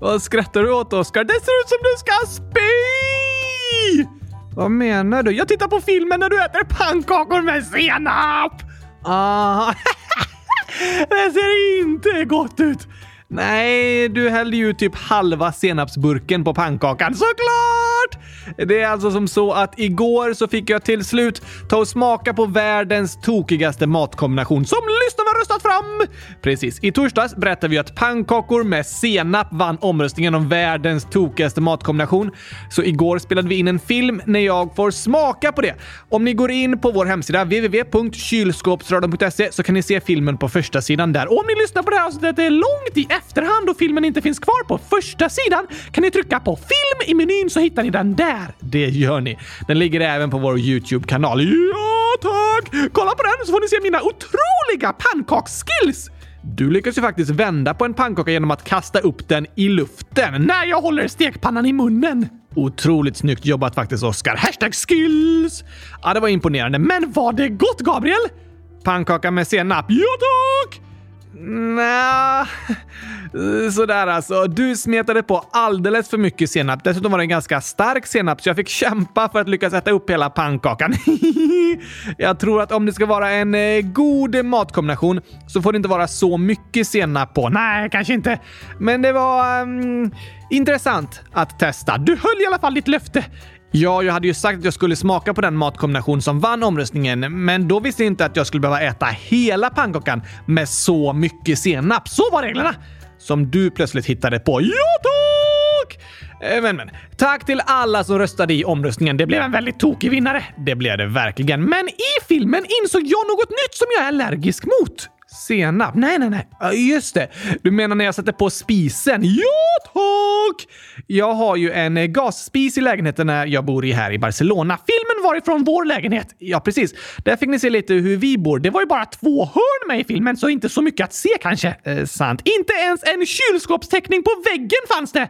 Vad skrattar du åt, Oskar? Det ser ut som du ska spy! Vad menar du? Jag tittar på filmen när du äter pannkakor med senap! Ah, det ser inte gott ut. Nej, du hällde ju typ halva senapsburken på pannkakan, såklart! Det är alltså som så att igår så fick jag till slut ta och smaka på världens tokigaste matkombination som lyssnarna röstat fram! Precis. I torsdags berättade vi att pannkakor med senap vann omröstningen om världens tokigaste matkombination. Så igår spelade vi in en film när jag får smaka på det. Om ni går in på vår hemsida www.kylskåpsradion.se så kan ni se filmen på första sidan där. Och om ni lyssnar på det här avsnittet långt i efterhand och filmen inte finns kvar på första sidan kan ni trycka på film i menyn så hittar ni den där. Det gör ni. Den ligger även på vår YouTube-kanal. Ja, tack! Kolla på den så får ni se mina otroliga pannkaksskills! Du lyckas ju faktiskt vända på en pannkaka genom att kasta upp den i luften när jag håller stekpannan i munnen. Otroligt snyggt jobbat faktiskt, Oskar. Hashtag skills! Ja, det var imponerande. Men var det gott, Gabriel? Pannkaka med senap? Ja, tack! Nja, sådär alltså. Du smetade på alldeles för mycket senap. Dessutom var det en ganska stark senap så jag fick kämpa för att lyckas äta upp hela pannkakan. jag tror att om det ska vara en eh, god matkombination så får det inte vara så mycket senap på. Nej, kanske inte. Men det var um, intressant att testa. Du höll i alla fall ditt löfte. Ja, jag hade ju sagt att jag skulle smaka på den matkombination som vann omröstningen, men då visste jag inte att jag skulle behöva äta hela pannkakan med så mycket senap. Så var reglerna! Som du plötsligt hittade på. Ja, tack! Eh, men, men. Tack till alla som röstade i omröstningen. Det blev en väldigt tokig vinnare. Det blev det verkligen. Men i filmen insåg jag något nytt som jag är allergisk mot. Senap? Nej, nej, nej. Just det. Du menar när jag sätter på spisen? Ja, tack! Jag har ju en eh, gasspis i lägenheten när jag bor i här i Barcelona. Filmen var ifrån vår lägenhet. Ja, precis. Där fick ni se lite hur vi bor. Det var ju bara två hörn med i filmen, så inte så mycket att se kanske. Eh, sant. Inte ens en kylskåpsteckning på väggen fanns det!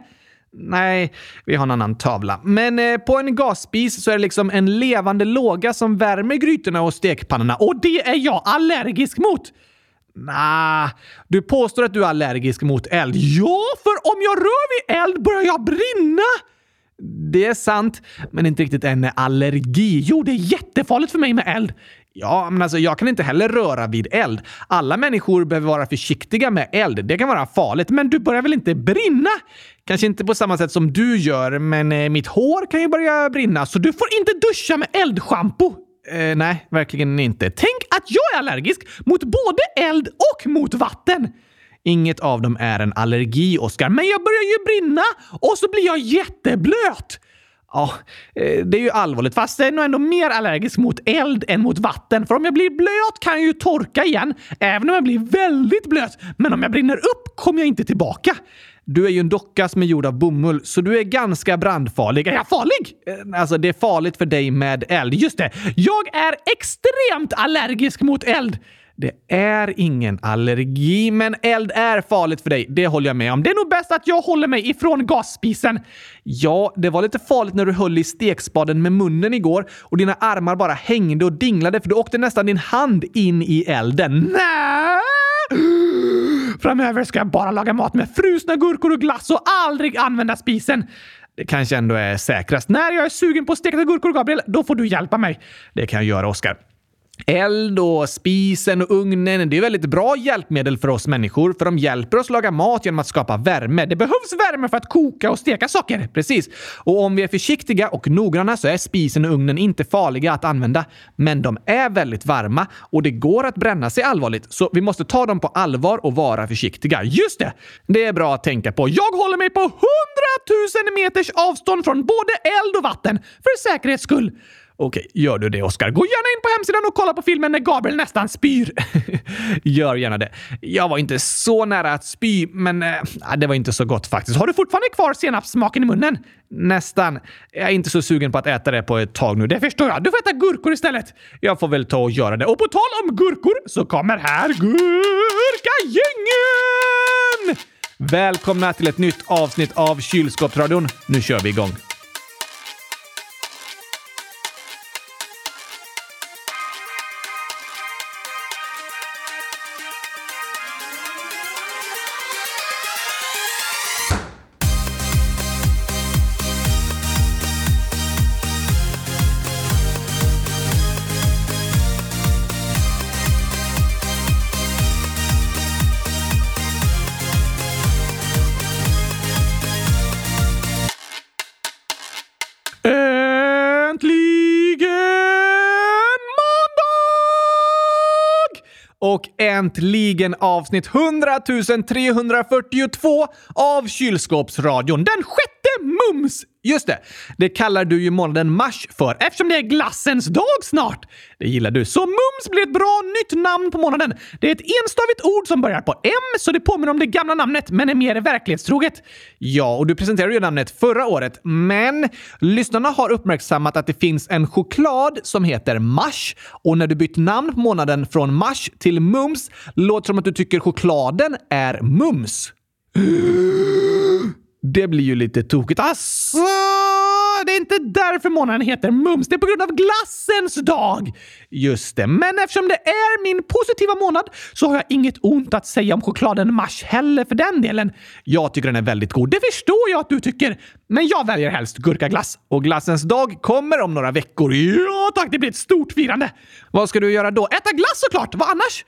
Nej, vi har en annan tavla. Men eh, på en gasspis så är det liksom en levande låga som värmer grytorna och stekpannorna och det är jag allergisk mot! Nah, du påstår att du är allergisk mot eld. Ja, för om jag rör vid eld börjar jag brinna! Det är sant, men inte riktigt en allergi. Jo, det är jättefarligt för mig med eld. Ja, men alltså jag kan inte heller röra vid eld. Alla människor behöver vara försiktiga med eld. Det kan vara farligt, men du börjar väl inte brinna? Kanske inte på samma sätt som du gör, men eh, mitt hår kan ju börja brinna, så du får inte duscha med eldschampo. Eh, nej, verkligen inte. Tänk att jag är allergisk mot både eld och mot vatten! Inget av dem är en allergi, Oskar, men jag börjar ju brinna och så blir jag jätteblöt! Ja, eh, det är ju allvarligt, fast jag är nog ändå mer allergisk mot eld än mot vatten. För om jag blir blöt kan jag ju torka igen, även om jag blir väldigt blöt. Men om jag brinner upp kommer jag inte tillbaka. Du är ju en docka som är gjord av bomull, så du är ganska brandfarlig. Är jag farlig? Eh, alltså, det är farligt för dig med eld. Just det! Jag är extremt allergisk mot eld! Det är ingen allergi, men eld är farligt för dig. Det håller jag med om. Det är nog bäst att jag håller mig ifrån gasspisen. Ja, det var lite farligt när du höll i stekspaden med munnen igår och dina armar bara hängde och dinglade för du åkte nästan din hand in i elden. Nej! Framöver ska jag bara laga mat med frusna gurkor och glass och aldrig använda spisen. Det kanske ändå är säkrast. När jag är sugen på stekta gurkor, Gabriel, då får du hjälpa mig. Det kan jag göra, Oskar. Eld och spisen och ugnen det är väldigt bra hjälpmedel för oss människor för de hjälper oss laga mat genom att skapa värme. Det behövs värme för att koka och steka saker. Precis. Och om vi är försiktiga och noggranna så är spisen och ugnen inte farliga att använda. Men de är väldigt varma och det går att bränna sig allvarligt, så vi måste ta dem på allvar och vara försiktiga. Just det! Det är bra att tänka på. Jag håller mig på 100 000 meters avstånd från både eld och vatten för säkerhets skull. Okej, gör du det Oskar? Gå gärna in på hemsidan och kolla på filmen när Gabriel nästan spyr. gör gärna det. Jag var inte så nära att spy, men äh, det var inte så gott faktiskt. Har du fortfarande kvar senapssmaken i munnen? Nästan. Jag är inte så sugen på att äta det på ett tag nu. Det förstår jag. Du får äta gurkor istället. Jag får väl ta och göra det. Och på tal om gurkor så kommer här Gurkagängen! Välkomna till ett nytt avsnitt av Kylskåpsradion. Nu kör vi igång. Och äntligen avsnitt 100 342 av Kylskåpsradion. Den 6 maj! Just det, det kallar du ju månaden mars för eftersom det är glassens dag snart. Det gillar du. Så mums blir ett bra nytt namn på månaden. Det är ett enstavigt ord som börjar på M, så det påminner om det gamla namnet men är mer verklighetstroget. Ja, och du presenterade ju namnet förra året, men lyssnarna har uppmärksammat att det finns en choklad som heter Mars och när du bytt namn på månaden från Mars till Mums låter det som att du tycker chokladen är Mums. Det blir ju lite tokigt. Ah, Asså! Det är inte därför månaden heter Mums. Det är på grund av glassens dag. Just det, men eftersom det är min positiva månad så har jag inget ont att säga om chokladen Mars heller för den delen. Jag tycker den är väldigt god. Det förstår jag att du tycker. Men jag väljer helst gurkaglass. Och glassens dag kommer om några veckor. Ja tack, det blir ett stort firande. Vad ska du göra då? Äta glass såklart! Vad annars?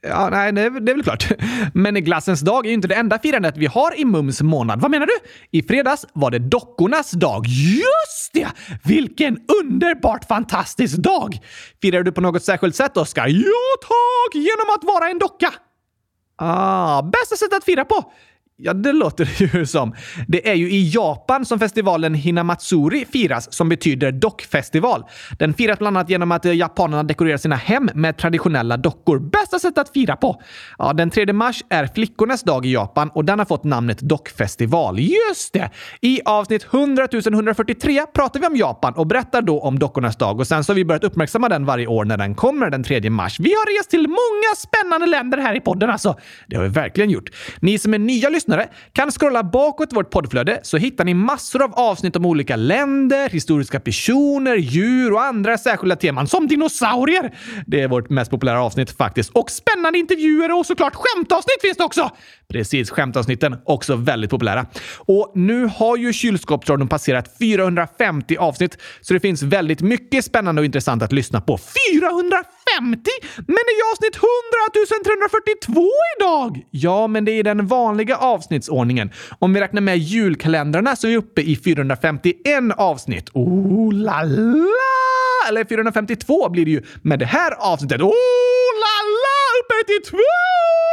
Ja, nej, det, det är väl klart. Men glassens dag är ju inte det enda firandet vi har i Mums månad. Vad menar du? I fredags var det dockornas dag. Just det! Vilken underbart fantastisk dag! Firar du på något särskilt sätt, Oskar? Ja, tack! Genom att vara en docka. Ah, bästa sättet att fira på? Ja, det låter det ju som. Det är ju i Japan som festivalen Hinamatsuri firas, som betyder dockfestival. Den firas bland annat genom att eh, japanerna dekorerar sina hem med traditionella dockor. Bästa sättet att fira på! Ja, den 3 mars är flickornas dag i Japan och den har fått namnet dockfestival. Just det! I avsnitt 100 143 pratar vi om Japan och berättar då om dockornas dag och sen så har vi börjat uppmärksamma den varje år när den kommer den 3 mars. Vi har rest till många spännande länder här i podden alltså. Det har vi verkligen gjort. Ni som är nya lyssnare lyssnare kan scrolla bakåt i vårt poddflöde så hittar ni massor av avsnitt om olika länder, historiska personer, djur och andra särskilda teman som dinosaurier. Det är vårt mest populära avsnitt faktiskt. Och spännande intervjuer och såklart skämtavsnitt finns det också! Precis, skämtavsnitten också väldigt populära. Och nu har ju kylskåpsradion passerat 450 avsnitt, så det finns väldigt mycket spännande och intressant att lyssna på. 450! Men det är ju avsnitt 100 342 idag! Ja, men det är den vanliga avsnittsordningen. Om vi räknar med julkalendrarna så är vi uppe i 451 avsnitt. Oh la la! Eller 452 blir det ju med det här avsnittet. Oh la la! Uppe till två!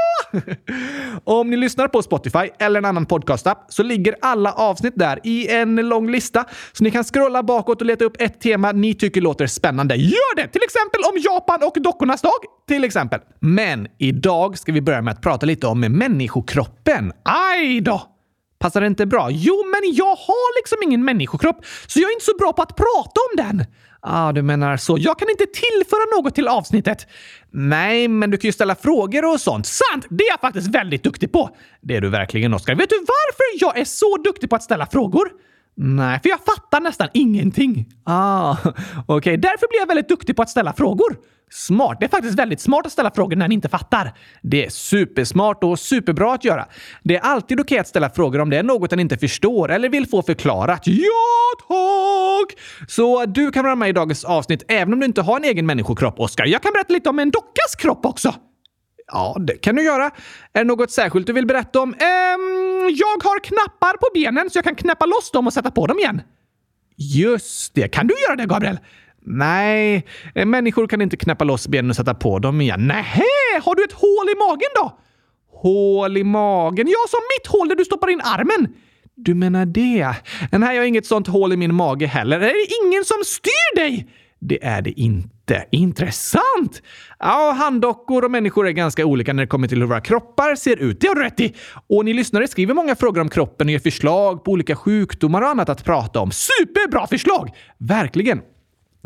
Om ni lyssnar på Spotify eller en annan podcastapp så ligger alla avsnitt där i en lång lista så ni kan scrolla bakåt och leta upp ett tema ni tycker låter spännande. Gör det! Till exempel om Japan och dockornas dag. Till exempel. Men idag ska vi börja med att prata lite om människokroppen. Aj då! Passar det inte bra? Jo, men jag har liksom ingen människokropp, så jag är inte så bra på att prata om den. Ah, du menar så. Jag kan inte tillföra något till avsnittet. Nej, men du kan ju ställa frågor och sånt. Sant! Det är jag faktiskt väldigt duktig på. Det är du verkligen, Oskar. Vet du varför jag är så duktig på att ställa frågor? Nej, för jag fattar nästan ingenting. Ah, okej. Okay. Därför blir jag väldigt duktig på att ställa frågor. Smart. Det är faktiskt väldigt smart att ställa frågor när ni inte fattar. Det är supersmart och superbra att göra. Det är alltid okej att ställa frågor om det är något en inte förstår eller vill få förklarat. Ja, tack! Så du kan vara med i dagens avsnitt även om du inte har en egen människokropp, Oskar. Jag kan berätta lite om en dockas kropp också. Ja, det kan du göra. Är det något särskilt du vill berätta om? Ehm, jag har knappar på benen så jag kan knäppa loss dem och sätta på dem igen. Just det. Kan du göra det, Gabriel? Nej, eh, människor kan inte knäppa loss benen och sätta på dem igen. Nähä, har du ett hål i magen då? Hål i magen? Ja, som mitt hål där du stoppar in armen. Du menar det? Nej, jag har inget sånt hål i min mage heller. Är det ingen som styr dig? Det är det inte. Intressant! Ja, handdockor och människor är ganska olika när det kommer till hur våra kroppar ser ut. Det har du rätt i! Och ni lyssnare skriver många frågor om kroppen och ger förslag på olika sjukdomar och annat att prata om. Superbra förslag! Verkligen!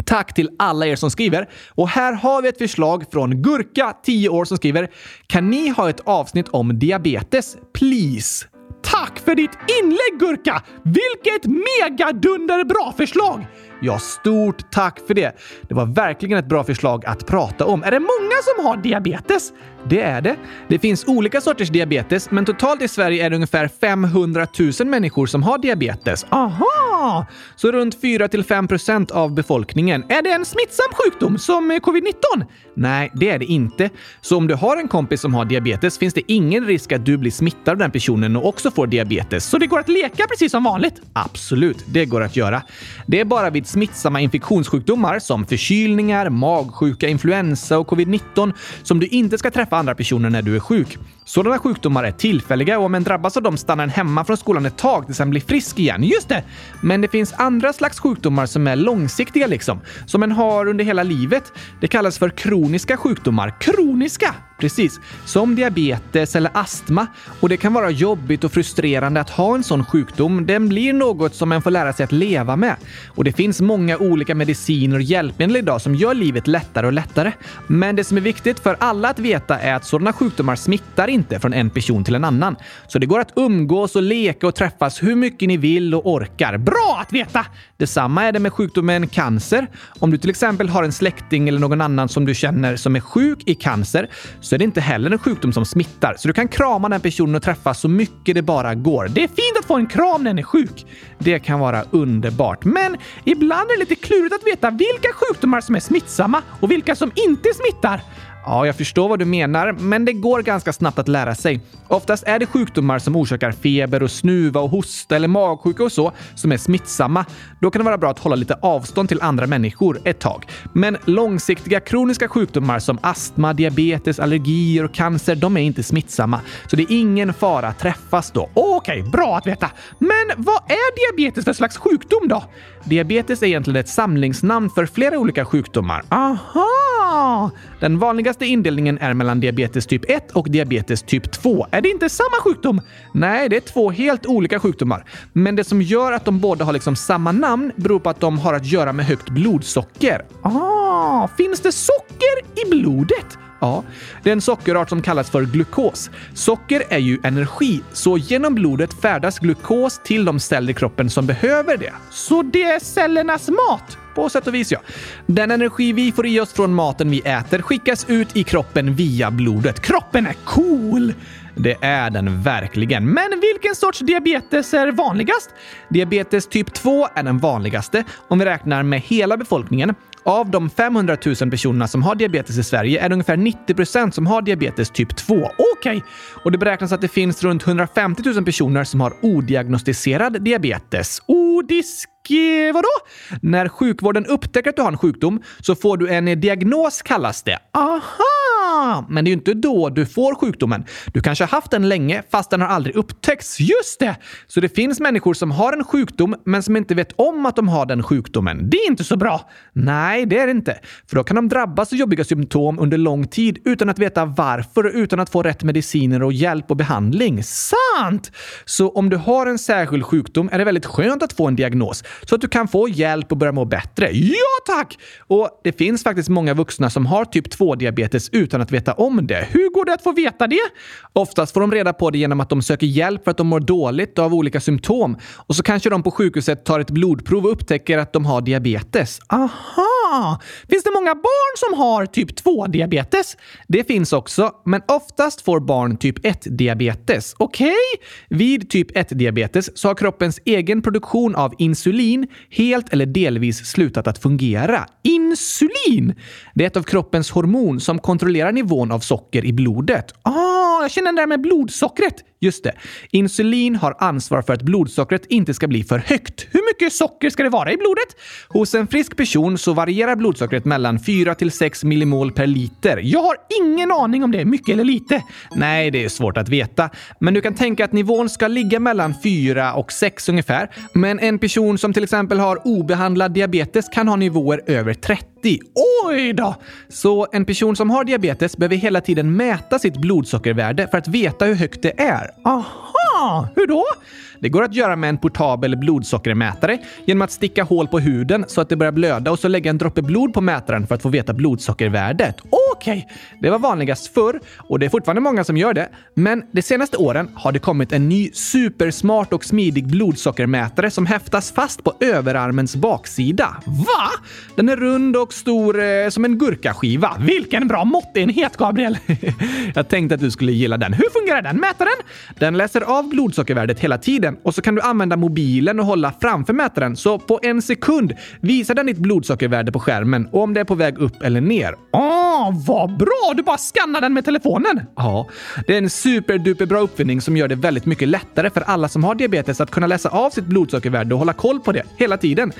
Tack till alla er som skriver. Och här har vi ett förslag från Gurka, 10 år, som skriver “Kan ni ha ett avsnitt om diabetes? Please?” Tack för ditt inlägg Gurka! Vilket megadunderbra förslag! Ja, stort tack för det. Det var verkligen ett bra förslag att prata om. Är det många som har diabetes? Det är det. Det finns olika sorters diabetes, men totalt i Sverige är det ungefär 500 000 människor som har diabetes. Aha! Aha! Så runt 4-5% av befolkningen. Är det en smittsam sjukdom som eh, covid-19? Nej, det är det inte. Så om du har en kompis som har diabetes finns det ingen risk att du blir smittad av den personen och också får diabetes. Så det går att leka precis som vanligt? Absolut, det går att göra. Det är bara vid smittsamma infektionssjukdomar som förkylningar, magsjuka, influensa och covid-19 som du inte ska träffa andra personer när du är sjuk. Sådana sjukdomar är tillfälliga och om en drabbas av dem stannar en hemma från skolan ett tag tills en blir frisk igen. Just det! Men men det finns andra slags sjukdomar som är långsiktiga liksom, som en har under hela livet. Det kallas för kroniska sjukdomar. Kroniska! Precis, som diabetes eller astma. Och det kan vara jobbigt och frustrerande att ha en sån sjukdom. Den blir något som en får lära sig att leva med. Och det finns många olika mediciner och hjälpmedel idag som gör livet lättare och lättare. Men det som är viktigt för alla att veta är att sådana sjukdomar smittar inte från en person till en annan. Så det går att umgås och leka och träffas hur mycket ni vill och orkar. Bra att veta! Detsamma är det med sjukdomen cancer. Om du till exempel har en släkting eller någon annan som du känner som är sjuk i cancer så är det inte heller en sjukdom som smittar. Så du kan krama den personen och träffa så mycket det bara går. Det är fint att få en kram när den är sjuk. Det kan vara underbart. Men ibland är det lite klurigt att veta vilka sjukdomar som är smittsamma och vilka som inte smittar. Ja, jag förstår vad du menar, men det går ganska snabbt att lära sig. Oftast är det sjukdomar som orsakar feber och snuva och hosta eller magsjuka och så som är smittsamma. Då kan det vara bra att hålla lite avstånd till andra människor ett tag. Men långsiktiga kroniska sjukdomar som astma, diabetes, allergier och cancer, de är inte smittsamma. Så det är ingen fara att träffas då. Okej, okay, bra att veta. Men vad är diabetes för slags sjukdom då? Diabetes är egentligen ett samlingsnamn för flera olika sjukdomar. Aha! Den vanligaste indelningen är mellan diabetes typ 1 och diabetes typ 2. Är det inte samma sjukdom? Nej, det är två helt olika sjukdomar. Men det som gör att de båda har liksom samma namn beror på att de har att göra med högt blodsocker. Ah, finns det socker i blodet? Ja, det är en sockerart som kallas för glukos. Socker är ju energi, så genom blodet färdas glukos till de celler i kroppen som behöver det. Så det är cellernas mat? På sätt och vis, ja. Den energi vi får i oss från maten vi äter skickas ut i kroppen via blodet. Kroppen är cool! Det är den verkligen. Men vilken sorts diabetes är vanligast? Diabetes typ 2 är den vanligaste om vi räknar med hela befolkningen. Av de 500 000 personerna som har diabetes i Sverige är det ungefär 90% som har diabetes typ 2. Okej! Okay. Och det beräknas att det finns runt 150 000 personer som har odiagnostiserad diabetes. Odisk eh, vadå? När sjukvården upptäcker att du har en sjukdom så får du en diagnos kallas det. Aha! Men det är ju inte då du får sjukdomen. Du kanske har haft den länge fast den har aldrig upptäckts. Just det! Så det finns människor som har en sjukdom men som inte vet om att de har den sjukdomen. Det är inte så bra. Nej, det är det inte. För då kan de drabbas av jobbiga symptom under lång tid utan att veta varför och utan att få rätt mediciner och hjälp och behandling. Sant! Så om du har en särskild sjukdom är det väldigt skönt att få en diagnos så att du kan få hjälp och börja må bättre. Ja tack! Och det finns faktiskt många vuxna som har typ 2-diabetes utan att veta om det. Hur går det att få veta det? Oftast får de reda på det genom att de söker hjälp för att de mår dåligt av olika symptom. Och så kanske de på sjukhuset tar ett blodprov och upptäcker att de har diabetes. Aha! Finns det många barn som har typ 2-diabetes? Det finns också, men oftast får barn typ 1-diabetes. Okej? Okay? Vid typ 1-diabetes så har kroppens egen produktion av insulin helt eller delvis slutat att fungera. Insulin! Det är ett av kroppens hormon som kontrollerar nivån av socker i blodet. Ah, jag känner det där med blodsockret. Just det. Insulin har ansvar för att blodsockret inte ska bli för högt. Hur mycket socker ska det vara i blodet? Hos en frisk person så varierar blodsockret mellan 4 till 6 millimol per liter. Jag har ingen aning om det är mycket eller lite. Nej, det är svårt att veta. Men du kan tänka att nivån ska ligga mellan 4 och 6 ungefär. Men en person som till exempel har obehandlad diabetes kan ha nivåer över 30. Oj då! Så en person som har diabetes behöver hela tiden mäta sitt blodsockervärde för att veta hur högt det är. Aha! Hur då? Det går att göra med en portabel blodsockermätare genom att sticka hål på huden så att det börjar blöda och så lägga en droppe blod på mätaren för att få veta blodsockervärdet. Okej, okay. det var vanligast förr och det är fortfarande många som gör det. Men de senaste åren har det kommit en ny supersmart och smidig blodsockermätare som häftas fast på överarmens baksida. Va? Den är rund och stor eh, som en gurkaskiva. Vilken bra måttenhet, Gabriel! Jag tänkte att du skulle gilla den. Hur fungerar den mätaren? Den läser av blodsockervärdet hela tiden mätaren och så kan du använda mobilen och hålla framför mätaren så på en sekund visar den ditt blodsockervärde på skärmen och om det är på väg upp eller ner. Ah, vad bra! Du bara skannar den med telefonen! Ja, det är en superduperbra uppfinning som gör det väldigt mycket lättare för alla som har diabetes att kunna läsa av sitt blodsockervärde och hålla koll på det hela tiden.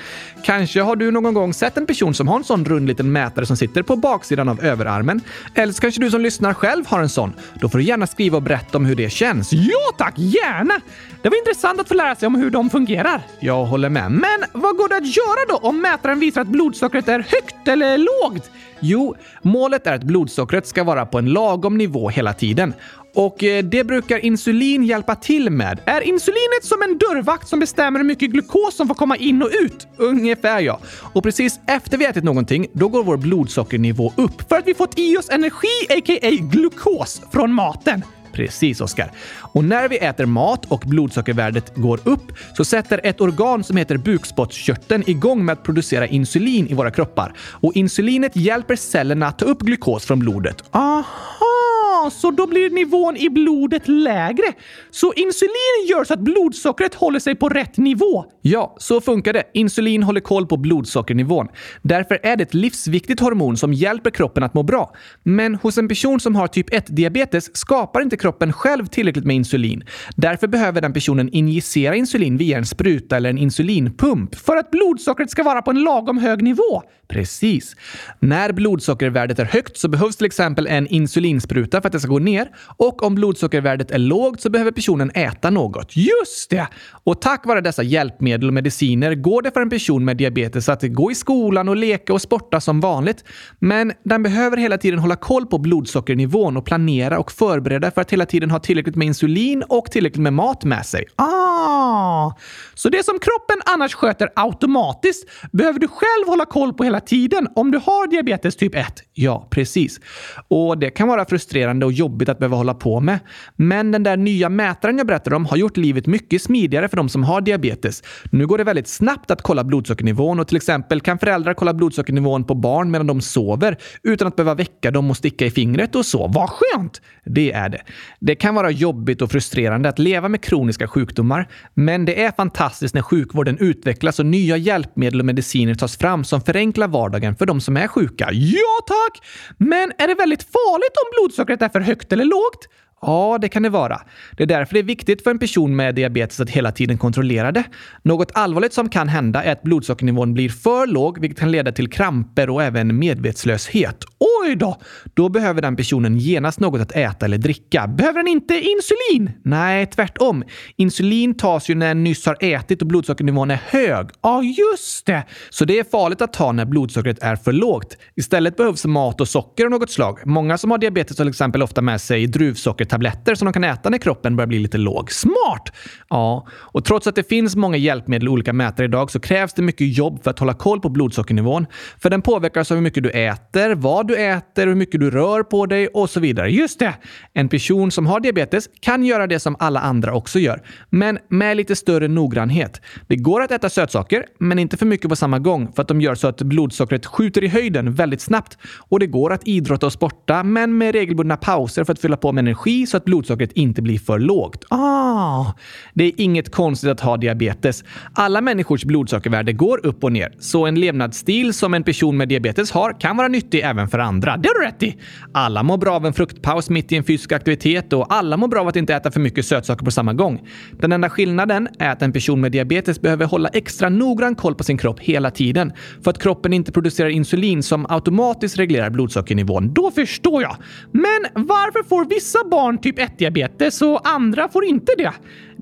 Kanske har du någon gång sett en person som har en sån rund liten mätare som sitter på baksidan av överarmen. Eller så kanske du som lyssnar själv har en sån. Då får du gärna skriva och berätta om hur det känns. Ja tack, gärna! Det var intressant att få lära sig om hur de fungerar. Jag håller med. Men vad går det att göra då om mätaren visar att blodsockret är högt eller lågt? Jo, målet är att blodsockret ska vara på en lagom nivå hela tiden. Och eh, det brukar insulin hjälpa till med. Är insulinet som en dörrvakt som bestämmer hur mycket glukos som får komma in och ut? Ungefär ja. Och precis efter vi ätit någonting, då går vår blodsockernivå upp för att vi fått i oss energi, a.k.a. glukos, från maten. Precis, Oskar. Och när vi äter mat och blodsockervärdet går upp så sätter ett organ som heter bukspottkörteln igång med att producera insulin i våra kroppar. Och insulinet hjälper cellerna att ta upp glukos från blodet. Aha! Så då blir nivån i blodet lägre. Så insulin gör så att blodsockret håller sig på rätt nivå. Ja, så funkar det. Insulin håller koll på blodsockernivån. Därför är det ett livsviktigt hormon som hjälper kroppen att må bra. Men hos en person som har typ 1-diabetes skapar inte kroppen själv tillräckligt med insulin. Därför behöver den personen injicera insulin via en spruta eller en insulinpump för att blodsockret ska vara på en lagom hög nivå. Precis. När blodsockervärdet är högt så behövs till exempel en insulinspruta för att det ska gå ner och om blodsockervärdet är lågt så behöver personen äta något. Just det! Och tack vare dessa hjälpmedel och mediciner går det för en person med diabetes att gå i skolan och leka och sporta som vanligt. Men den behöver hela tiden hålla koll på blodsockernivån och planera och förbereda för att hela tiden ha tillräckligt med insulin och tillräckligt med mat med sig. Ah! Så det som kroppen annars sköter automatiskt behöver du själv hålla koll på hela tiden om du har diabetes typ 1. Ja, precis. Och det kan vara frustrerande och jobbigt att behöva hålla på med. Men den där nya mätaren jag berättade om har gjort livet mycket smidigare för de som har diabetes. Nu går det väldigt snabbt att kolla blodsockernivån och till exempel kan föräldrar kolla blodsockernivån på barn medan de sover utan att behöva väcka dem och sticka i fingret och så. Vad skönt! Det är det. Det kan vara jobbigt och frustrerande att leva med kroniska sjukdomar, men det är fantastiskt när sjukvården utvecklas och nya hjälpmedel och mediciner tas fram som förenklar vardagen för de som är sjuka. Ja, tack! Men är det väldigt farligt om blodsockret är för högt eller lågt? Ja, det kan det vara. Det är därför det är viktigt för en person med diabetes att hela tiden kontrollera det. Något allvarligt som kan hända är att blodsockernivån blir för låg, vilket kan leda till kramper och även medvetslöshet. Oj då! Då behöver den personen genast något att äta eller dricka. Behöver den inte insulin? Nej, tvärtom. Insulin tas ju när en nyss har ätit och blodsockernivån är hög. Ja, just det! Så det är farligt att ta när blodsockret är för lågt. Istället behövs mat och socker av något slag. Många som har diabetes har till exempel ofta med sig tabletter som de kan äta när kroppen börjar bli lite låg. Smart! Ja, och trots att det finns många hjälpmedel och olika mätare idag så krävs det mycket jobb för att hålla koll på blodsockernivån. För den påverkas av hur mycket du äter, vad du äter, hur mycket du rör på dig och så vidare. Just det! En person som har diabetes kan göra det som alla andra också gör, men med lite större noggrannhet. Det går att äta sötsaker, men inte för mycket på samma gång för att de gör så att blodsockret skjuter i höjden väldigt snabbt. Och det går att idrotta och sporta, men med regelbundna pauser för att fylla på med energi så att blodsockret inte blir för lågt. Ah! Det är inget konstigt att ha diabetes. Alla människors blodsockervärde går upp och ner, så en levnadsstil som en person med diabetes har kan vara nyttig även för andra. Det har du rätt i! Alla mår bra av en fruktpaus mitt i en fysisk aktivitet och alla mår bra av att inte äta för mycket sötsaker på samma gång. Den enda skillnaden är att en person med diabetes behöver hålla extra noggrann koll på sin kropp hela tiden för att kroppen inte producerar insulin som automatiskt reglerar blodsockernivån. Då förstår jag! Men varför får vissa barn typ 1-diabetes och andra får inte det?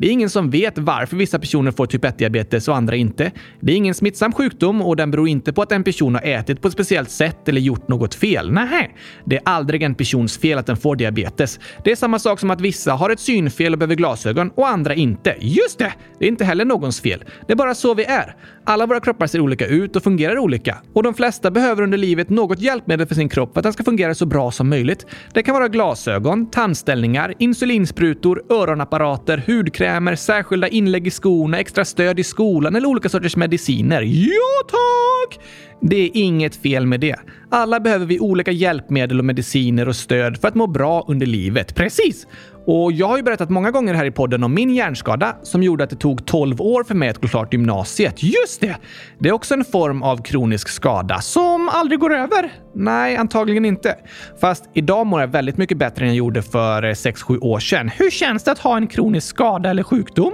Det är ingen som vet varför vissa personer får typ 1-diabetes och andra inte. Det är ingen smittsam sjukdom och den beror inte på att en person har ätit på ett speciellt sätt eller gjort något fel. Nej, det är aldrig en persons fel att den får diabetes. Det är samma sak som att vissa har ett synfel och behöver glasögon och andra inte. Just det! Det är inte heller någons fel. Det är bara så vi är. Alla våra kroppar ser olika ut och fungerar olika. Och de flesta behöver under livet något hjälpmedel för sin kropp för att den ska fungera så bra som möjligt. Det kan vara glasögon, tandställningar, insulinsprutor, öronapparater, hudkräm krämer, särskilda inlägg i skorna, extra stöd i skolan eller olika sorters mediciner. Ja, tack! Det är inget fel med det. Alla behöver vi olika hjälpmedel och mediciner och stöd för att må bra under livet. Precis! Och jag har ju berättat många gånger här i podden om min hjärnskada som gjorde att det tog 12 år för mig att gå klart gymnasiet. Just det! Det är också en form av kronisk skada som aldrig går över. Nej, antagligen inte. Fast idag mår jag väldigt mycket bättre än jag gjorde för eh, 6-7 år sedan. Hur känns det att ha en kronisk skada eller sjukdom?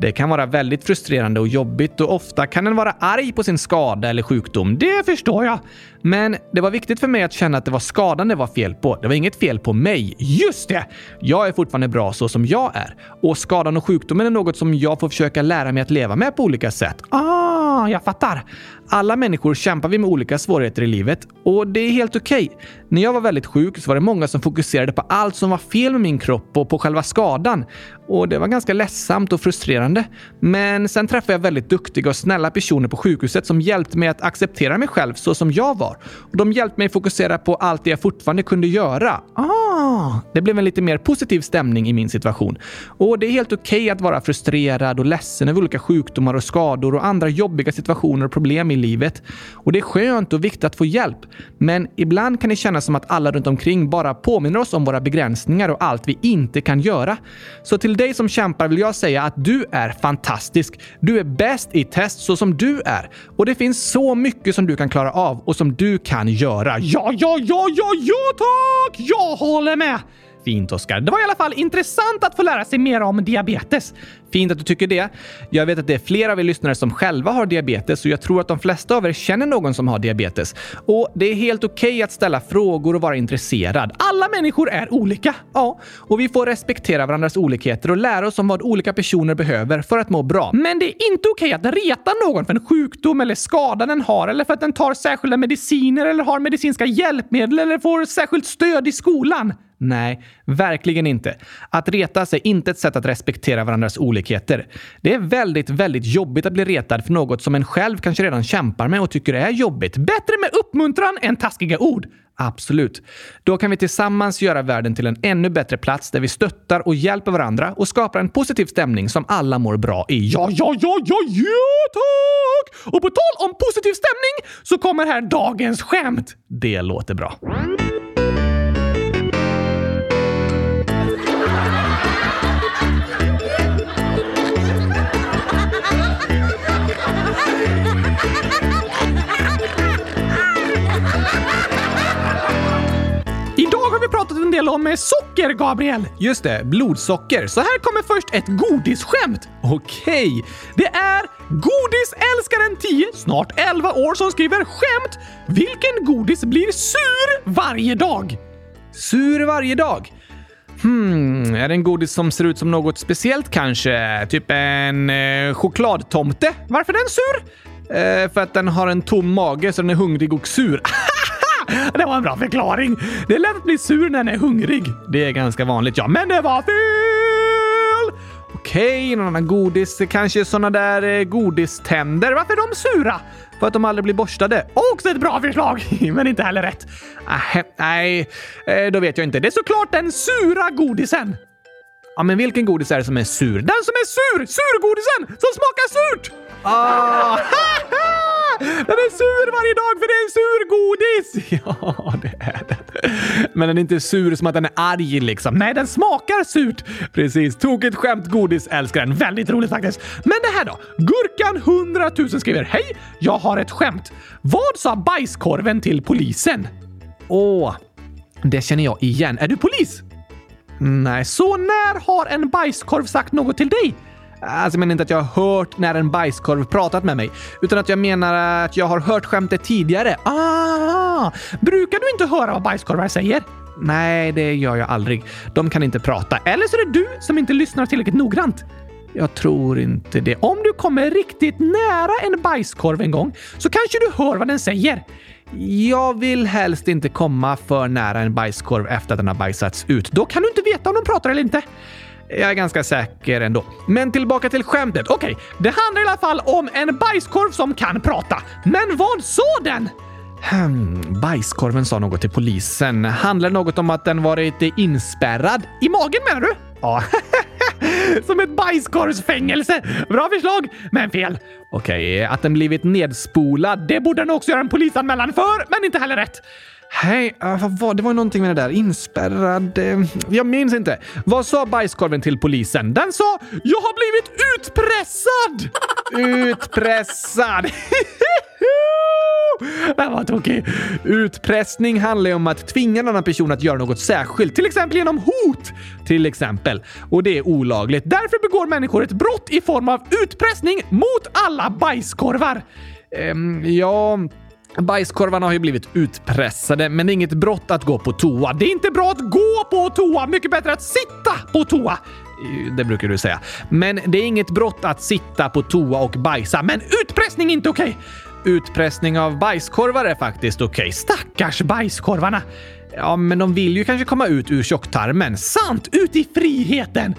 Det kan vara väldigt frustrerande och jobbigt och ofta kan en vara arg på sin skada eller sjukdom. Det förstår jag. Men det var viktigt för mig att känna att det var skadan det var fel på. Det var inget fel på mig. Just det! Jag är fortfarande bra så som jag är. Och skadan och sjukdomen är något som jag får försöka lära mig att leva med på olika sätt. Ah, jag fattar. Alla människor kämpar vi med olika svårigheter i livet och det är helt okej. Okay. När jag var väldigt sjuk så var det många som fokuserade på allt som var fel med min kropp och på själva skadan. Och det var ganska ledsamt och frustrerande. Men sen träffade jag väldigt duktiga och snälla personer på sjukhuset som hjälpte mig att acceptera mig själv så som jag var. Och de hjälpte mig fokusera på allt det jag fortfarande kunde göra. Ah, det blev en lite mer positiv stämning i min situation. Och det är helt okej okay att vara frustrerad och ledsen över olika sjukdomar och skador och andra jobbiga situationer och problem i livet. Och det är skönt och viktigt att få hjälp. Men ibland kan det kännas som att alla runt omkring bara påminner oss om våra begränsningar och allt vi inte kan göra. Så till dig som kämpar vill jag säga att du är fantastisk. Du är bäst i test så som du är. Och det finns så mycket som du kan klara av och som du kan göra. Ja, ja, ja, ja, ja tack! Jag håller med! Fint, Oskar. Det var i alla fall intressant att få lära sig mer om diabetes. Fint att du tycker det. Jag vet att det är flera av er lyssnare som själva har diabetes och jag tror att de flesta av er känner någon som har diabetes. Och det är helt okej okay att ställa frågor och vara intresserad. Alla människor är olika. Ja, och vi får respektera varandras olikheter och lära oss om vad olika personer behöver för att må bra. Men det är inte okej okay att reta någon för en sjukdom eller skada den har eller för att den tar särskilda mediciner eller har medicinska hjälpmedel eller får särskilt stöd i skolan. Nej, verkligen inte. Att reta sig är inte ett sätt att respektera varandras olikheter. Det är väldigt, väldigt jobbigt att bli retad för något som en själv kanske redan kämpar med och tycker är jobbigt. Bättre med uppmuntran än taskiga ord. Absolut. Då kan vi tillsammans göra världen till en ännu bättre plats där vi stöttar och hjälper varandra och skapar en positiv stämning som alla mår bra i. Ja, ja, ja, ja, ja, tack! Och på tal om positiv stämning så kommer här dagens skämt. Det låter bra. En del om socker, Gabriel. Just det, blodsocker. Så här kommer först ett godisskämt. Okej, det är Godisälskaren 10, snart 11 år, som skriver skämt. Vilken godis blir sur varje dag? Sur varje dag? Hmm, är det en godis som ser ut som något speciellt kanske? Typ en eh, chokladtomte? Varför är den sur? Eh, för att den har en tom mage så den är hungrig och sur. Det var en bra förklaring. Det är lätt att bli sur när den är hungrig. Det är ganska vanligt, ja. Men det var fel! Okej, någon annan godis. Kanske såna där eh, godiständer. Varför är de sura? För att de aldrig blir borstade. Också ett bra förslag, men inte heller rätt. Ah, nej, eh, då vet jag inte. Det är såklart den sura godisen. Ja, men vilken godis är det som är sur? Den som är sur! Surgodisen som smakar surt! Ah. Den är sur varje dag för det är en sur godis! Ja, det är den. Men den är inte sur som att den är arg liksom. Nej, den smakar surt. Precis. Tokigt skämt, godis, älskar den. Väldigt roligt faktiskt. Men det här då? Gurkan 100 000 skriver Hej! Jag har ett skämt. Vad sa bajskorven till polisen? Åh, det känner jag igen. Är du polis? Nej, så när har en bajskorv sagt något till dig? Alltså jag menar inte att jag har hört när en bajskorv pratat med mig, utan att jag menar att jag har hört skämtet tidigare. Ah! Brukar du inte höra vad bajskorvar säger? Nej, det gör jag aldrig. De kan inte prata. Eller så är det du som inte lyssnar tillräckligt noggrant. Jag tror inte det. Om du kommer riktigt nära en bajskorv en gång så kanske du hör vad den säger. Jag vill helst inte komma för nära en bajskorv efter att den har bajsats ut. Då kan du inte veta om de pratar eller inte. Jag är ganska säker ändå. Men tillbaka till skämtet. Okej, okay, det handlar i alla fall om en bajskorv som kan prata. Men vad sa den? Hmm, bajskorven sa något till polisen. Handlar något om att den varit inspärrad? I magen menar du? Ja. Som ett bajskorvsfängelse. Bra förslag, men fel. Okej, att den blivit nedspolad, det borde den också göra en polisanmälan för, men inte heller rätt. Hej, uh, vad var det? var någonting med det där. Inspärrad... Uh, jag minns inte. Vad sa bajskorven till polisen? Den sa “Jag har blivit utpressad!” Utpressad! Den var tokig. Utpressning handlar ju om att tvinga en annan person att göra något särskilt, till exempel genom hot. Till exempel. Och det är olagligt. Därför begår människor ett brott i form av utpressning mot alla bajskorvar. Um, ja... Bajskorvarna har ju blivit utpressade, men det är inget brott att gå på toa. Det är inte bra att gå på toa, mycket bättre att sitta på toa. Eh, det brukar du säga. Men det är inget brott att sitta på toa och bajsa. Men utpressning är inte okej! Utpressning av bajskorvar är faktiskt okej. Stackars bajskorvarna! Ja, men de vill ju kanske komma ut ur tjocktarmen. Sant! Ut i friheten!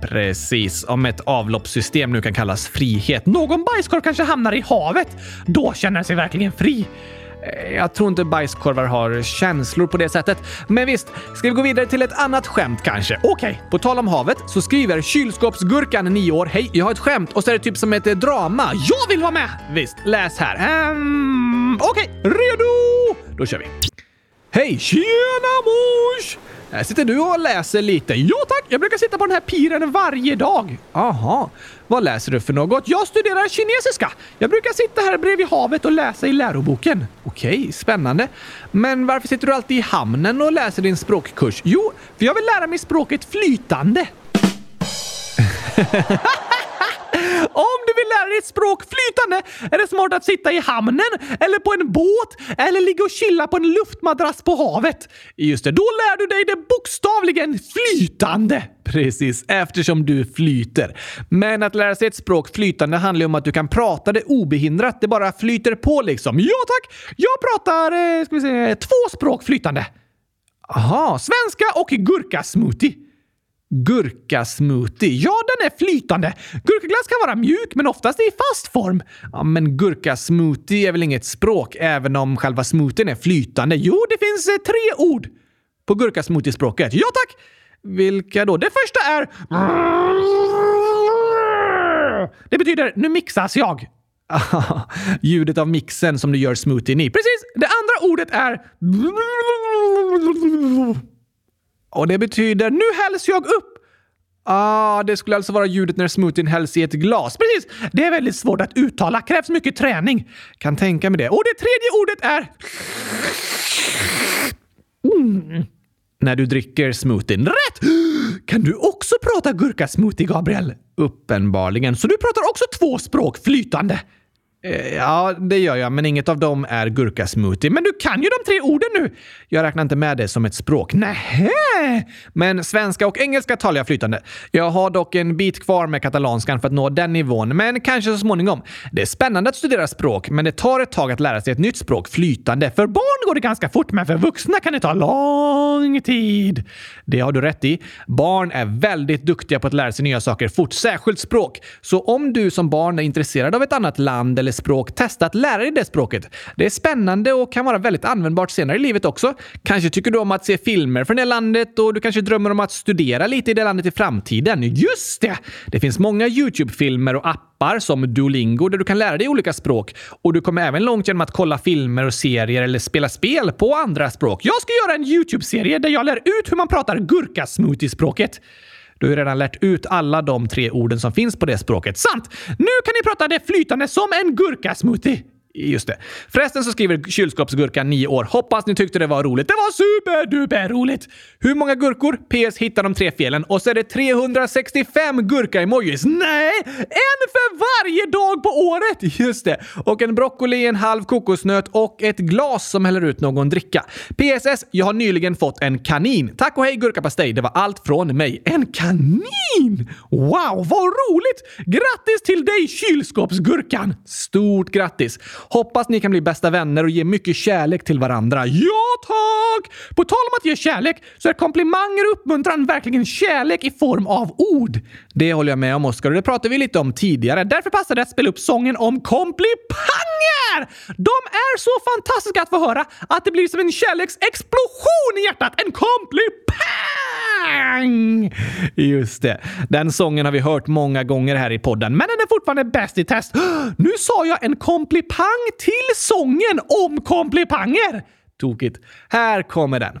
Precis, om ett avloppssystem nu kan kallas frihet. Någon bajskorv kanske hamnar i havet. Då känner den sig verkligen fri. Eh, jag tror inte bajskorvar har känslor på det sättet. Men visst, ska vi gå vidare till ett annat skämt kanske? Okej. Okay. På tal om havet så skriver kylskåpsgurkan 9 år “Hej, jag har ett skämt” och så är det typ som ett eh, drama. Jag vill vara med! Visst, läs här. Um, Okej, okay. redo? Då kör vi. Hej! Tjena mors! Här sitter du och läser lite. Ja tack! Jag brukar sitta på den här piren varje dag. Aha. Vad läser du för något? Jag studerar kinesiska. Jag brukar sitta här bredvid havet och läsa i läroboken. Okej, spännande. Men varför sitter du alltid i hamnen och läser din språkkurs? Jo, för jag vill lära mig språket flytande. Om du vill lära dig ett språk flytande är det smart att sitta i hamnen eller på en båt eller ligga och chilla på en luftmadrass på havet. Just det, då lär du dig det bokstavligen flytande. Precis, eftersom du flyter. Men att lära sig ett språk flytande handlar ju om att du kan prata det obehindrat. Det bara flyter på liksom. Ja tack! Jag pratar, eh, ska vi säga, två språk flytande. Aha, svenska och gurkasmoothie. Gurkasmoothie. Ja, den är flytande. Gurkaglass kan vara mjuk, men oftast i fast form. Ja, men gurkasmoothie är väl inget språk, även om själva smoothien är flytande? Jo, det finns eh, tre ord på gurkasmoothie-språket. Ja, tack! Vilka då? Det första är... Det betyder nu mixas jag. Ljudet av mixen som du gör smoothien i. Precis! Det andra ordet är... Och det betyder nu hälls jag upp. Ah, det skulle alltså vara ljudet när smoothien hälls i ett glas. Precis! Det är väldigt svårt att uttala. Krävs mycket träning. Kan tänka mig det. Och det tredje ordet är... Mm. När du dricker smoothien. Rätt! Kan du också prata gurkasmoothie, Gabriel? Uppenbarligen. Så du pratar också två språk flytande? Eh, ja, det gör jag, men inget av dem är gurkasmoothie. Men du kan ju de tre orden nu! Jag räknar inte med det som ett språk. Nähä! Men svenska och engelska talar jag flytande. Jag har dock en bit kvar med katalanskan för att nå den nivån, men kanske så småningom. Det är spännande att studera språk, men det tar ett tag att lära sig ett nytt språk flytande. För barn går det ganska fort, men för vuxna kan det ta lång tid. Det har du rätt i. Barn är väldigt duktiga på att lära sig nya saker fort, särskilt språk. Så om du som barn är intresserad av ett annat land eller språk, testa att lära dig det språket. Det är spännande och kan vara väldigt användbart senare i livet också. Kanske tycker du om att se filmer från det landet och du kanske drömmer om att studera lite i det landet i framtiden. Just det! Det finns många YouTube-filmer och appar som Duolingo där du kan lära dig olika språk. Och du kommer även långt genom att kolla filmer och serier eller spela spel på andra språk. Jag ska göra en YouTube-serie där jag lär ut hur man pratar gurkasmoothie-språket. Du har ju redan lärt ut alla de tre orden som finns på det språket. Sant! Nu kan ni prata det flytande som en gurkasmoothie. Just det. Förresten så skriver kylskåpsgurkan 9 år. Hoppas ni tyckte det var roligt. Det var superduper roligt! Hur många gurkor? PS hittar de tre felen och så är det 365 gurka-emojis. Nej! En för varje dag på året! Just det. Och en broccoli, en halv kokosnöt och ett glas som häller ut någon dricka. PSS, jag har nyligen fått en kanin. Tack och hej gurkapastej. Det var allt från mig. En kanin! Wow, vad roligt! Grattis till dig kylskåpsgurkan! Stort grattis! Hoppas ni kan bli bästa vänner och ge mycket kärlek till varandra. Ja, tack! På tal om att ge kärlek så är komplimanger och uppmuntran verkligen kärlek i form av ord. Det håller jag med om, Oskar, och det pratade vi lite om tidigare. Därför passar det att spela upp sången om komplipanger! De är så fantastiska att få höra att det blir som en kärleksexplosion i hjärtat. En komplipang! Bang! Just det. Den sången har vi hört många gånger här i podden, men den är fortfarande bäst i test. Nu sa jag en komplipang till sången om komplipanger! Tokigt. Här kommer den.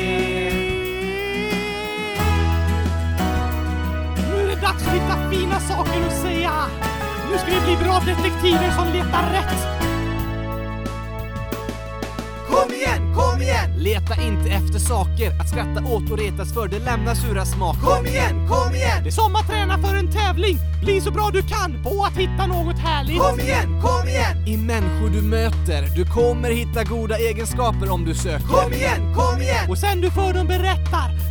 Dags att hitta fina saker att säga! Nu ska vi bli bra detektiver som letar rätt! Kom igen, kom igen! Leta inte efter saker att skratta åt och retas för, det lämnar sura smaker. Kom igen, kom igen! Det är som att träna för en tävling! Bli så bra du kan på att hitta något härligt! Kom igen, kom igen! I människor du möter, du kommer hitta goda egenskaper om du söker. Kom igen, kom igen! Och sen du för dem berättar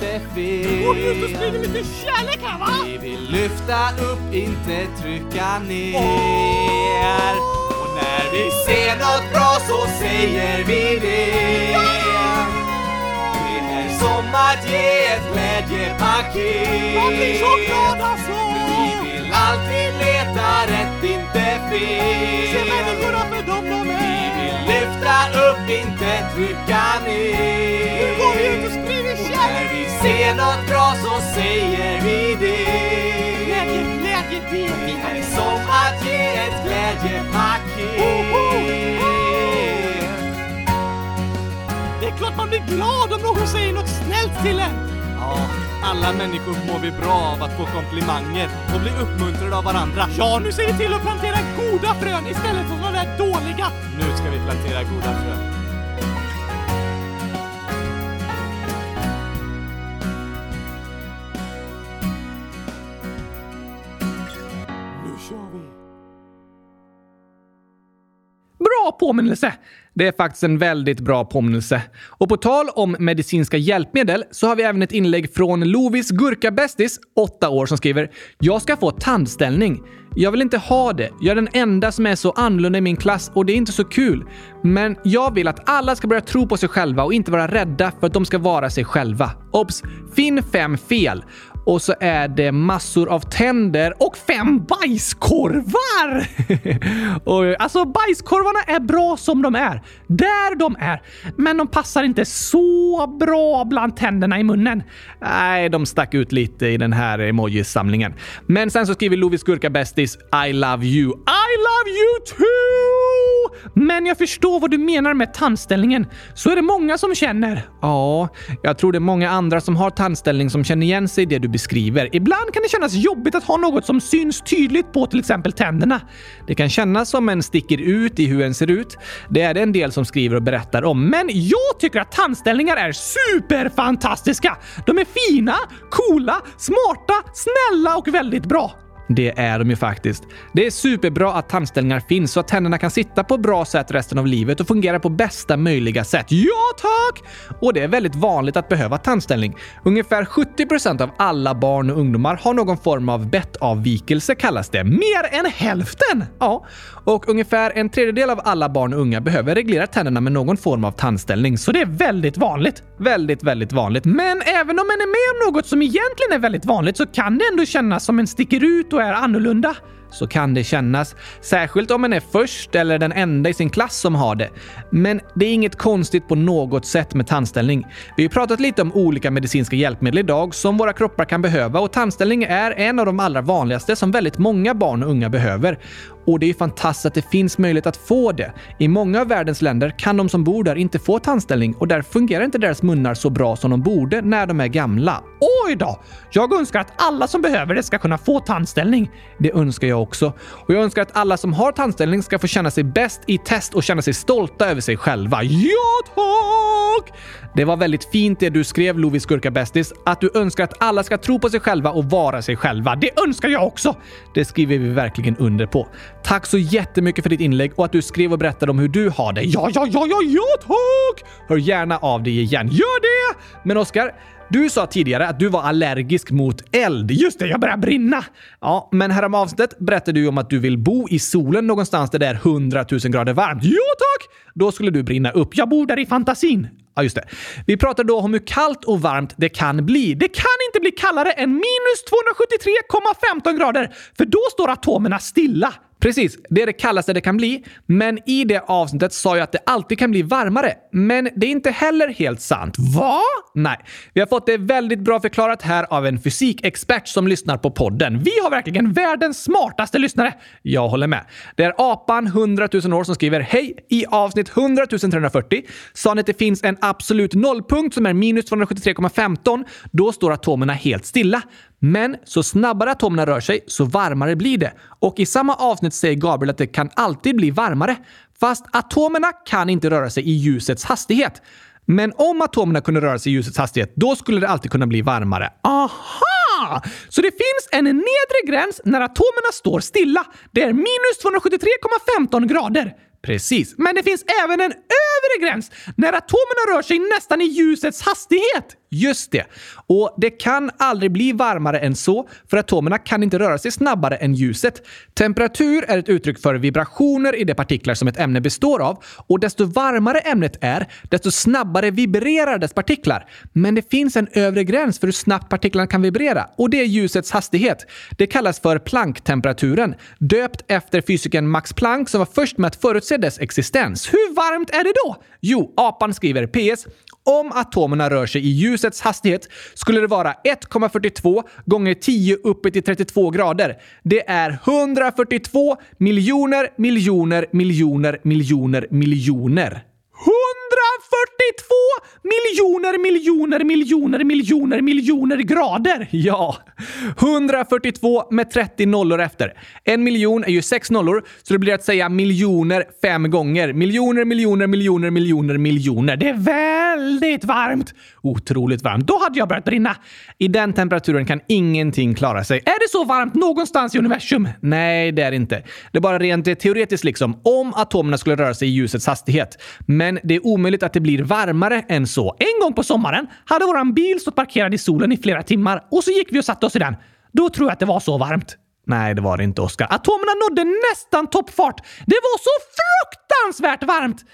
inte fel. Vi ut och sprider lite kärlek här va? Vi vill lyfta upp, inte trycka ner. Och när vi ser något bra så säger vi det. Det är som att ge ett glädjepaket. Jag blir så glad alltså! Vi vill alltid leta rätt, inte fel. Se människorna för dem de Vi vill lyfta upp, inte trycka ner. Nu går vi ut och sprider När kärlek! Ser något bra så säger vi det. Glädje, glädje, det är Det är som att ge ett glädjepaket. Det är klart man blir glad om någon säger något snällt till en! Ja, alla människor mår vi bra av att få komplimanger och bli uppmuntrade av varandra. Ja, nu ser vi till att plantera goda frön istället för de där dåliga! Nu ska vi plantera goda frön. Bra påminnelse! Det är faktiskt en väldigt bra påminnelse. Och på tal om medicinska hjälpmedel så har vi även ett inlägg från Lovis Gurkabästis, 8 år, som skriver “Jag ska få tandställning. Jag vill inte ha det. Jag är den enda som är så annorlunda i min klass och det är inte så kul. Men jag vill att alla ska börja tro på sig själva och inte vara rädda för att de ska vara sig själva. Obs! Finn fem fel. Och så är det massor av tänder och fem bajskorvar! och, alltså bajskorvarna är bra som de är. Där de är. Men de passar inte så bra bland tänderna i munnen. Nej, de stack ut lite i den här emojisamlingen. Men sen så skriver Lovis Gurka Bästis I love you. I love you too! Men jag förstår vad du menar med tandställningen. Så är det många som känner. Ja, jag tror det är många andra som har tandställning som känner igen sig i det du beskriver. Ibland kan det kännas jobbigt att ha något som syns tydligt på till exempel tänderna. Det kan kännas som en sticker ut i hur en ser ut. Det är det en del som skriver och berättar om. Men jag tycker att tandställningar är superfantastiska! De är fina, coola, smarta, snälla och väldigt bra. Det är de ju faktiskt. Det är superbra att tandställningar finns så att tänderna kan sitta på bra sätt resten av livet och fungera på bästa möjliga sätt. Ja, tack! Och det är väldigt vanligt att behöva tandställning. Ungefär 70% av alla barn och ungdomar har någon form av bettavvikelse kallas det. Mer än hälften! Ja, och ungefär en tredjedel av alla barn och unga behöver reglera tänderna med någon form av tandställning. Så det är väldigt vanligt. Väldigt, väldigt vanligt. Men även om man är med om något som egentligen är väldigt vanligt så kan det ändå kännas som en sticker ut och är annorlunda så kan det kännas. Särskilt om man är först eller den enda i sin klass som har det. Men det är inget konstigt på något sätt med tandställning. Vi har pratat lite om olika medicinska hjälpmedel idag som våra kroppar kan behöva och tandställning är en av de allra vanligaste som väldigt många barn och unga behöver. Och det är fantastiskt att det finns möjlighet att få det. I många av världens länder kan de som bor där inte få tandställning och där fungerar inte deras munnar så bra som de borde när de är gamla. Oj då! Jag önskar att alla som behöver det ska kunna få tandställning. Det önskar jag också. Och jag önskar att alla som har tandställning ska få känna sig bäst i test och känna sig stolta över sig själva. Ja, tack! Det var väldigt fint det du skrev, Lovis Gurka-bästis. Att du önskar att alla ska tro på sig själva och vara sig själva. Det önskar jag också! Det skriver vi verkligen under på. Tack så jättemycket för ditt inlägg och att du skrev och berättade om hur du har det. Ja, ja, ja, ja, ja, tack! Hör gärna av dig igen. Gör det! Men Oskar, du sa tidigare att du var allergisk mot eld. Just det, jag börjar brinna! Ja, men härom avsnittet berättade du om att du vill bo i solen någonstans där det är 100 000 grader varmt. Ja, tack! Då skulle du brinna upp. Jag bor där i fantasin. Ja, just det. Vi pratade då om hur kallt och varmt det kan bli. Det kan inte bli kallare än minus 273,15 grader, för då står atomerna stilla. Precis, det är det kallaste det kan bli. Men i det avsnittet sa jag att det alltid kan bli varmare. Men det är inte heller helt sant. Va? Nej. Vi har fått det väldigt bra förklarat här av en fysikexpert som lyssnar på podden. Vi har verkligen världens smartaste lyssnare. Jag håller med. Det är apan 100 000 år som skriver Hej! I avsnitt 100 340 sa ni att det finns en absolut nollpunkt som är minus 273,15. Då står atomerna helt stilla. Men så snabbare atomerna rör sig, så varmare blir det. Och i samma avsnitt säger Gabriel att det kan alltid bli varmare. Fast atomerna kan inte röra sig i ljusets hastighet. Men om atomerna kunde röra sig i ljusets hastighet, då skulle det alltid kunna bli varmare. Aha! Så det finns en nedre gräns när atomerna står stilla. Det är minus 273,15 grader. Precis. Men det finns även en övre gräns när atomerna rör sig nästan i ljusets hastighet. Just det. Och det kan aldrig bli varmare än så, för atomerna kan inte röra sig snabbare än ljuset. Temperatur är ett uttryck för vibrationer i de partiklar som ett ämne består av och desto varmare ämnet är, desto snabbare vibrerar dess partiklar. Men det finns en övre gräns för hur snabbt partiklarna kan vibrera och det är ljusets hastighet. Det kallas för Planck-temperaturen, döpt efter fysikern Max Planck som var först med att förutse dess existens. Hur varmt är det då? Jo, apan skriver PS. Om atomerna rör sig i ljusets hastighet skulle det vara 1,42 gånger 10 uppe till 32 grader. Det är 142 miljoner, miljoner, miljoner, miljoner, miljoner. 142 miljoner, miljoner, miljoner, miljoner, miljoner grader! Ja, 142 med 30 nollor efter. En miljon är ju sex nollor, så det blir att säga miljoner fem gånger. Miljoner, miljoner, miljoner, miljoner, miljoner. Det är väldigt varmt! Otroligt varmt. Då hade jag börjat brinna. I den temperaturen kan ingenting klara sig. Är det så varmt någonstans i universum? Nej, det är det inte. Det är bara rent teoretiskt liksom, om atomerna skulle röra sig i ljusets hastighet. Men men det är omöjligt att det blir varmare än så. En gång på sommaren hade våran bil stått parkerad i solen i flera timmar och så gick vi och satte oss i den. Då tror jag att det var så varmt. Nej, det var det inte, Oskar. Atomerna nådde nästan toppfart. Det var så fruktansvärt varmt!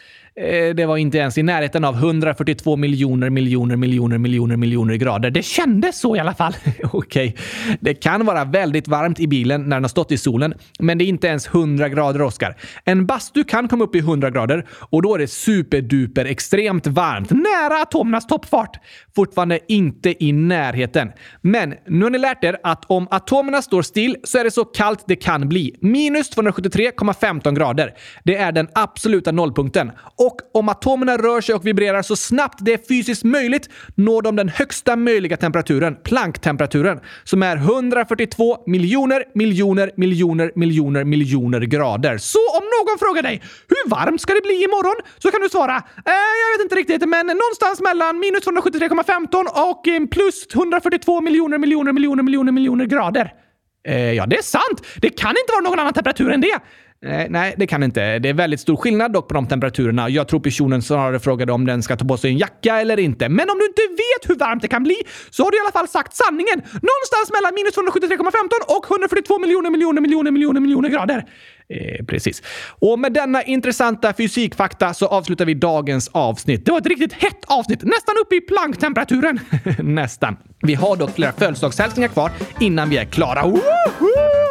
Eh, det var inte ens i närheten av 142 miljoner miljoner miljoner miljoner miljoner grader. Det kändes så i alla fall. Okej, okay. det kan vara väldigt varmt i bilen när den har stått i solen, men det är inte ens 100 grader, Oskar. En bastu kan komma upp i 100 grader och då är det superduper extremt varmt, nära atomernas toppfart. Fortfarande inte i närheten. Men nu har ni lärt er att om atomerna står still så är det så kallt det kan bli. Minus 273,15 grader. Det är den absoluta nollpunkten. Och om atomerna rör sig och vibrerar så snabbt det är fysiskt möjligt når de den högsta möjliga temperaturen, Planck-temperaturen, som är 142 miljoner, miljoner, miljoner, miljoner, miljoner grader. Så om någon frågar dig hur varmt ska det bli imorgon? Så kan du svara eh, jag vet inte riktigt, men någonstans mellan minus 273,15 och eh, plus 142 miljoner, miljoner, miljoner, miljoner, miljoner grader. Eh, ja, det är sant! Det kan inte vara någon annan temperatur än det! Eh, nej, det kan inte. Det är väldigt stor skillnad dock på de temperaturerna. Jag tror personen snarare frågade om den ska ta på sig en jacka eller inte. Men om du inte vet hur varmt det kan bli så har du i alla fall sagt sanningen. Någonstans mellan minus 273,15 och 142 miljoner miljoner miljoner miljoner miljoner grader. Eh, precis. Och med denna intressanta fysikfakta så avslutar vi dagens avsnitt. Det var ett riktigt hett avsnitt, nästan uppe i planktemperaturen. nästan. Vi har dock flera födelsedagshälsningar kvar innan vi är klara. Woho!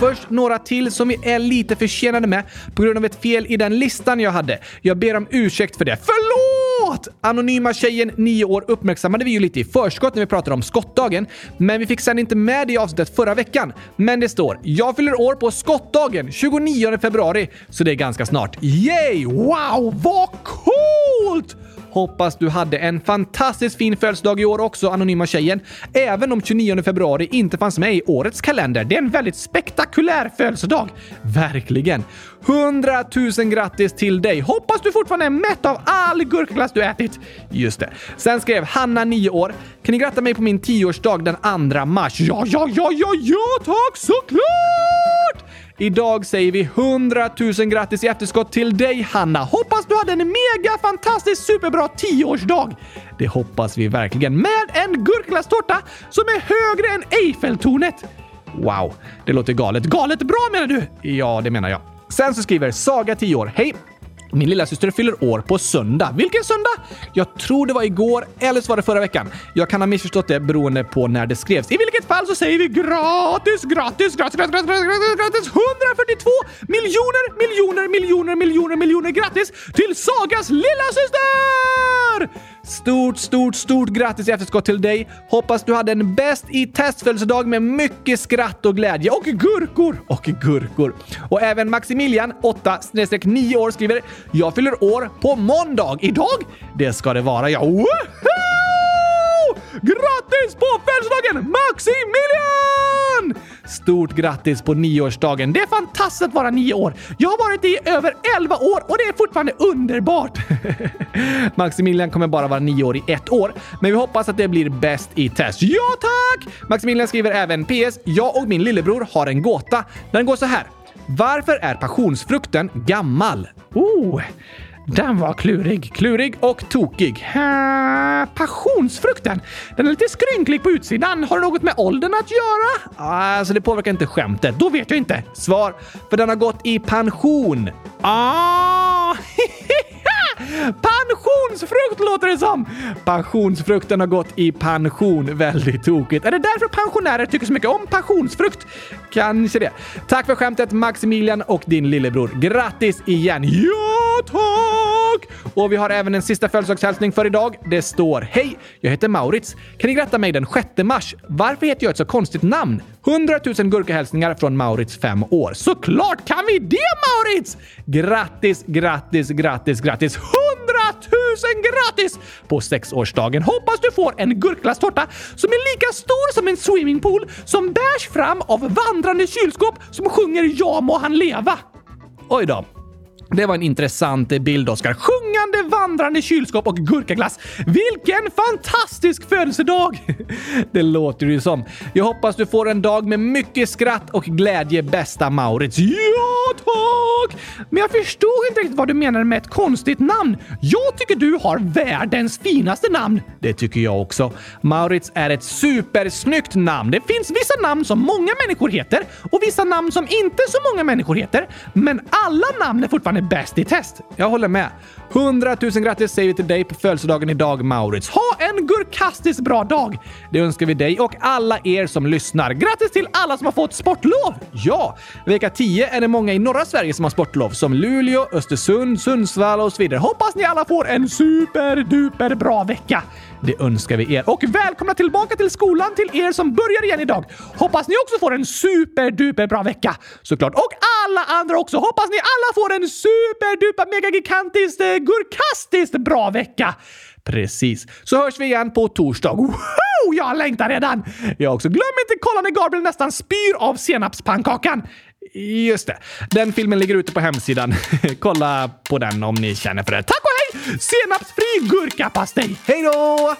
Först några till som vi är lite försenade med på grund av ett fel i den listan jag hade. Jag ber om ursäkt för det. Förlåt! Anonyma tjejen, 9 år, uppmärksammade vi ju lite i förskott när vi pratade om skottdagen, men vi fick sen inte med det i avsnittet förra veckan. Men det står “Jag fyller år på skottdagen 29 februari”, så det är ganska snart. Yay! Wow, vad coolt! Hoppas du hade en fantastiskt fin födelsedag i år också, anonyma tjejen. Även om 29 februari inte fanns med i årets kalender. Det är en väldigt spektakulär födelsedag. Verkligen. 100 000 grattis till dig! Hoppas du fortfarande är mätt av all gurkaglass du ätit. Just det. Sen skrev Hanna, 9 år. Kan ni gratta mig på min 10-årsdag den 2 mars? Ja, ja, ja, ja, ja, tack såklart! Idag säger vi 100 000 grattis i efterskott till dig, Hanna. Hoppas du hade en mega fantastisk superbra 10-årsdag. Det hoppas vi verkligen. Med en gurkglasstårta som är högre än Eiffeltornet. Wow, det låter galet. Galet bra menar du? Ja, det menar jag. Sen så skriver Saga 10 år. Hej! Min lilla syster fyller år på söndag. Vilken söndag? Jag tror det var igår, eller så var det förra veckan. Jag kan ha missförstått det beroende på när det skrevs. I vilket fall så säger vi gratis, gratis, gratis, gratis, gratis, gratis, gratis 142 miljoner, miljoner, miljoner, miljoner, miljoner gratis, till Sagas lilla syster! Stort, stort, stort grattis i efterskott till dig. Hoppas du hade en bäst i testfödelsedag med mycket skratt och glädje och gurkor och gurkor. Och även Maximilian, 8-9 år, skriver “Jag fyller år på måndag. Idag? Det ska det vara, ja. Woho! Grattis på födelsedagen Maximilian! Stort grattis på nioårsdagen. Det är fantastiskt att vara nio år. Jag har varit det i över elva år och det är fortfarande underbart. Maximilian kommer bara vara nio år i ett år, men vi hoppas att det blir bäst i test. Ja tack! Maximilian skriver även PS. Jag och min lillebror har en gåta. Den går så här. Varför är passionsfrukten gammal? Oh! Den var klurig. Klurig och tokig. Ha, passionsfrukten. Den är lite skrynklig på utsidan. Har det något med åldern att göra? Alltså, det påverkar inte skämtet. Då vet jag inte. Svar. För den har gått i pension. Ah! Pensionsfrukt låter det som! Passionsfrukten har gått i pension. Väldigt tokigt. Är det därför pensionärer tycker så mycket om passionsfrukt? Kanske det. Tack för skämtet Maximilian och din lillebror. Grattis igen! Ja, tack! Och vi har även en sista födelsedagshälsning för idag. Det står Hej! Jag heter Maurits. Kan ni gratta mig den 6 mars? Varför heter jag ett så konstigt namn? 100 000 gurkahälsningar från Maurits, 5 år. Såklart kan vi det Maurits! Grattis, grattis, grattis, grattis! 100 tusen grattis på sexårsdagen! Hoppas du får en gurkglasstårta som är lika stor som en swimmingpool som bärs fram av vandrande kylskåp som sjunger “Ja må han leva”. Oj då. Det var en intressant bild, Oskar. Sjungande, vandrande kylskåp och gurkaglass. Vilken fantastisk födelsedag! Det låter ju som. Jag hoppas du får en dag med mycket skratt och glädje, bästa Maurits. Ja, tack! Men jag förstod inte riktigt vad du menade med ett konstigt namn. Jag tycker du har världens finaste namn. Det tycker jag också. Maurits är ett supersnyggt namn. Det finns vissa namn som många människor heter och vissa namn som inte så många människor heter. Men alla namn är fortfarande bäst i test. Jag håller med. 100 000 grattis säger vi till dig på födelsedagen idag, Maurits. Ha en gurkastiskt bra dag! Det önskar vi dig och alla er som lyssnar. Grattis till alla som har fått sportlov! Ja, vecka 10 är det många i norra Sverige som har sportlov, som Luleå, Östersund, Sundsvall och så vidare. Hoppas ni alla får en superduper bra vecka! Det önskar vi er. Och välkomna tillbaka till skolan till er som börjar igen idag. Hoppas ni också får en superduper bra vecka såklart. Och alla andra också. Hoppas ni alla får en superduper megagigantiskt eh, gurkastiskt bra vecka. Precis. Så hörs vi igen på torsdag. Wow, jag längtar redan! Jag också. Glöm inte kolla när Gabriel nästan spyr av senapspannkakan. Just det. Den filmen ligger ute på hemsidan. kolla på den om ni känner för det. Tack och! Senapsfri gurkapastej. Hej då!